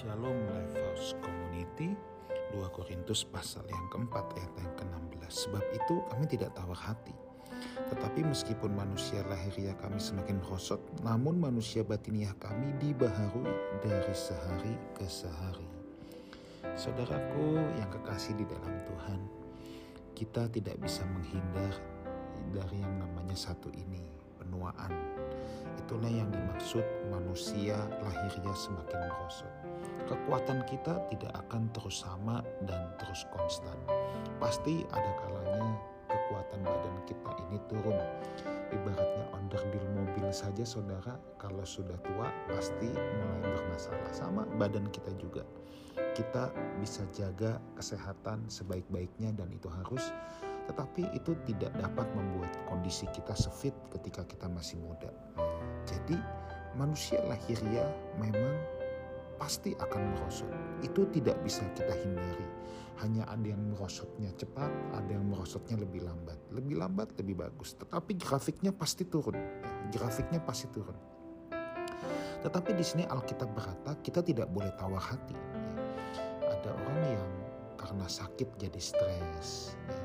Shalom Lifehouse Community 2 Korintus pasal yang keempat ayat yang ke-16 Sebab itu kami tidak tawar hati. Tetapi meskipun manusia lahiriah kami semakin merosot Namun manusia batiniah kami dibaharui dari sehari ke sehari. Saudaraku yang kekasih di dalam Tuhan Kita tidak bisa menghindar dari yang namanya satu ini Penuaan Itulah yang dimaksud manusia lahirnya semakin merosot kekuatan kita tidak akan terus sama dan terus konstan. Pasti ada kalanya kekuatan badan kita ini turun. Ibaratnya onderdil mobil saja saudara, kalau sudah tua pasti mulai bermasalah. Sama badan kita juga. Kita bisa jaga kesehatan sebaik-baiknya dan itu harus tetapi itu tidak dapat membuat kondisi kita sefit ketika kita masih muda. Jadi manusia lahiriah memang pasti akan merosot. Itu tidak bisa kita hindari. Hanya ada yang merosotnya cepat, ada yang merosotnya lebih lambat. Lebih lambat lebih bagus, tetapi grafiknya pasti turun. Ya, grafiknya pasti turun. Tetapi di sini Alkitab berkata kita tidak boleh tawar hati. Ya. Ada orang yang karena sakit jadi stres, ya.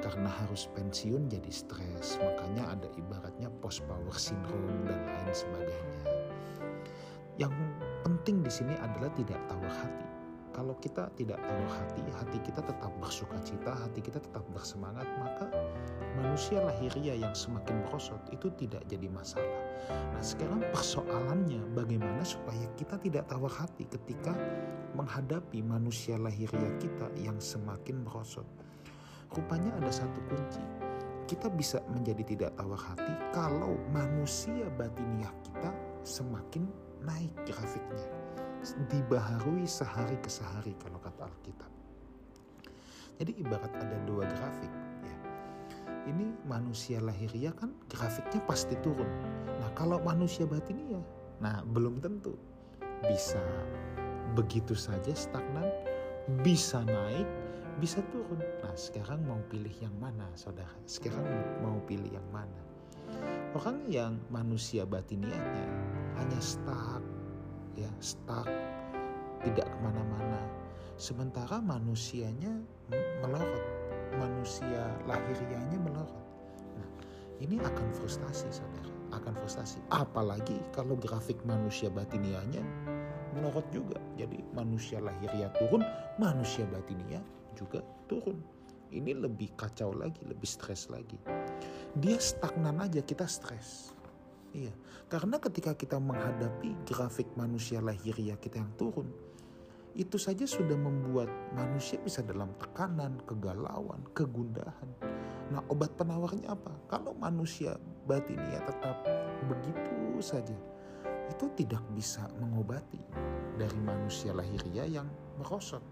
Karena harus pensiun jadi stres. Makanya ada ibaratnya post power syndrome dan lain sebagainya. Yang penting di sini adalah tidak tawar hati. Kalau kita tidak tawar hati, hati kita tetap bersuka cita, hati kita tetap bersemangat, maka manusia lahiriah yang semakin merosot itu tidak jadi masalah. Nah sekarang persoalannya bagaimana supaya kita tidak tawar hati ketika menghadapi manusia lahiriah kita yang semakin merosot. Rupanya ada satu kunci. Kita bisa menjadi tidak tawar hati kalau manusia batiniah kita semakin naik grafiknya. Dibaharui sehari ke sehari kalau kata Alkitab. Jadi ibarat ada dua grafik ya. Ini manusia lahiriah kan grafiknya pasti turun. Nah kalau manusia batiniah, nah belum tentu bisa begitu saja stagnan, bisa naik, bisa turun. Nah sekarang mau pilih yang mana saudara? Sekarang mau pilih yang mana? Orang yang manusia batiniahnya hanya stuck, ya stuck, tidak ke mana-mana. Sementara manusianya melorot, manusia lahiriahnya melorot. Nah, ini akan frustasi, saudara, akan frustasi. Apalagi kalau grafik manusia batiniahnya melorot juga. Jadi manusia lahiriah turun, manusia batiniah juga turun. Ini lebih kacau lagi, lebih stres lagi. Dia stagnan aja, kita stres. Iya, karena ketika kita menghadapi grafik manusia lahiriah kita yang turun, itu saja sudah membuat manusia bisa dalam tekanan, kegalauan, kegundahan. Nah, obat penawarnya apa? Kalau manusia batinia tetap begitu saja, itu tidak bisa mengobati dari manusia lahiriah yang merosot.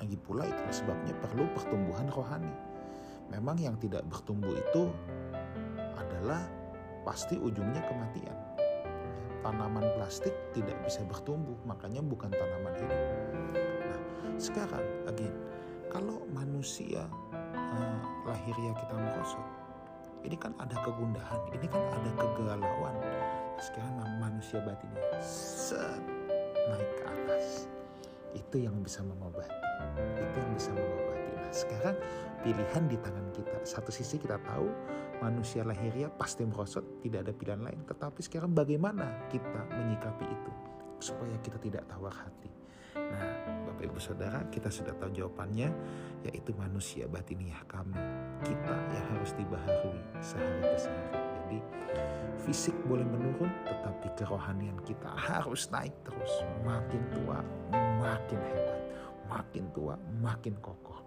Lagi pula itu sebabnya perlu pertumbuhan rohani. Memang yang tidak bertumbuh itu adalah pasti ujungnya kematian. Tanaman plastik tidak bisa bertumbuh, makanya bukan tanaman hidup. Nah, sekarang again, kalau manusia uh, lahiriah kita merosot, ini kan ada kegundahan, ini kan ada kegalauan. Sekarang manusia batinnya set naik ke atas. Itu yang bisa mengobati. Itu yang bisa mengobati. Nah, sekarang pilihan di tangan kita. Satu sisi kita tahu manusia lahiriah pasti merosot, tidak ada pilihan lain. Tetapi sekarang bagaimana kita menyikapi itu supaya kita tidak tawar hati. Nah, Bapak Ibu Saudara, kita sudah tahu jawabannya, yaitu manusia batiniah kami. Kita yang harus dibaharui sehari ke sehari. Jadi, fisik boleh menurun, tetapi kerohanian kita harus naik terus. Makin tua, makin hebat. Makin tua, makin kokoh.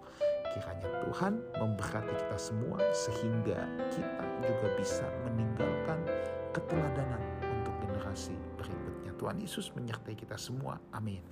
Kiranya Tuhan memberkati kita semua sehingga kita juga bisa meninggalkan keteladanan untuk generasi berikutnya. Tuhan Yesus menyertai kita semua. Amin.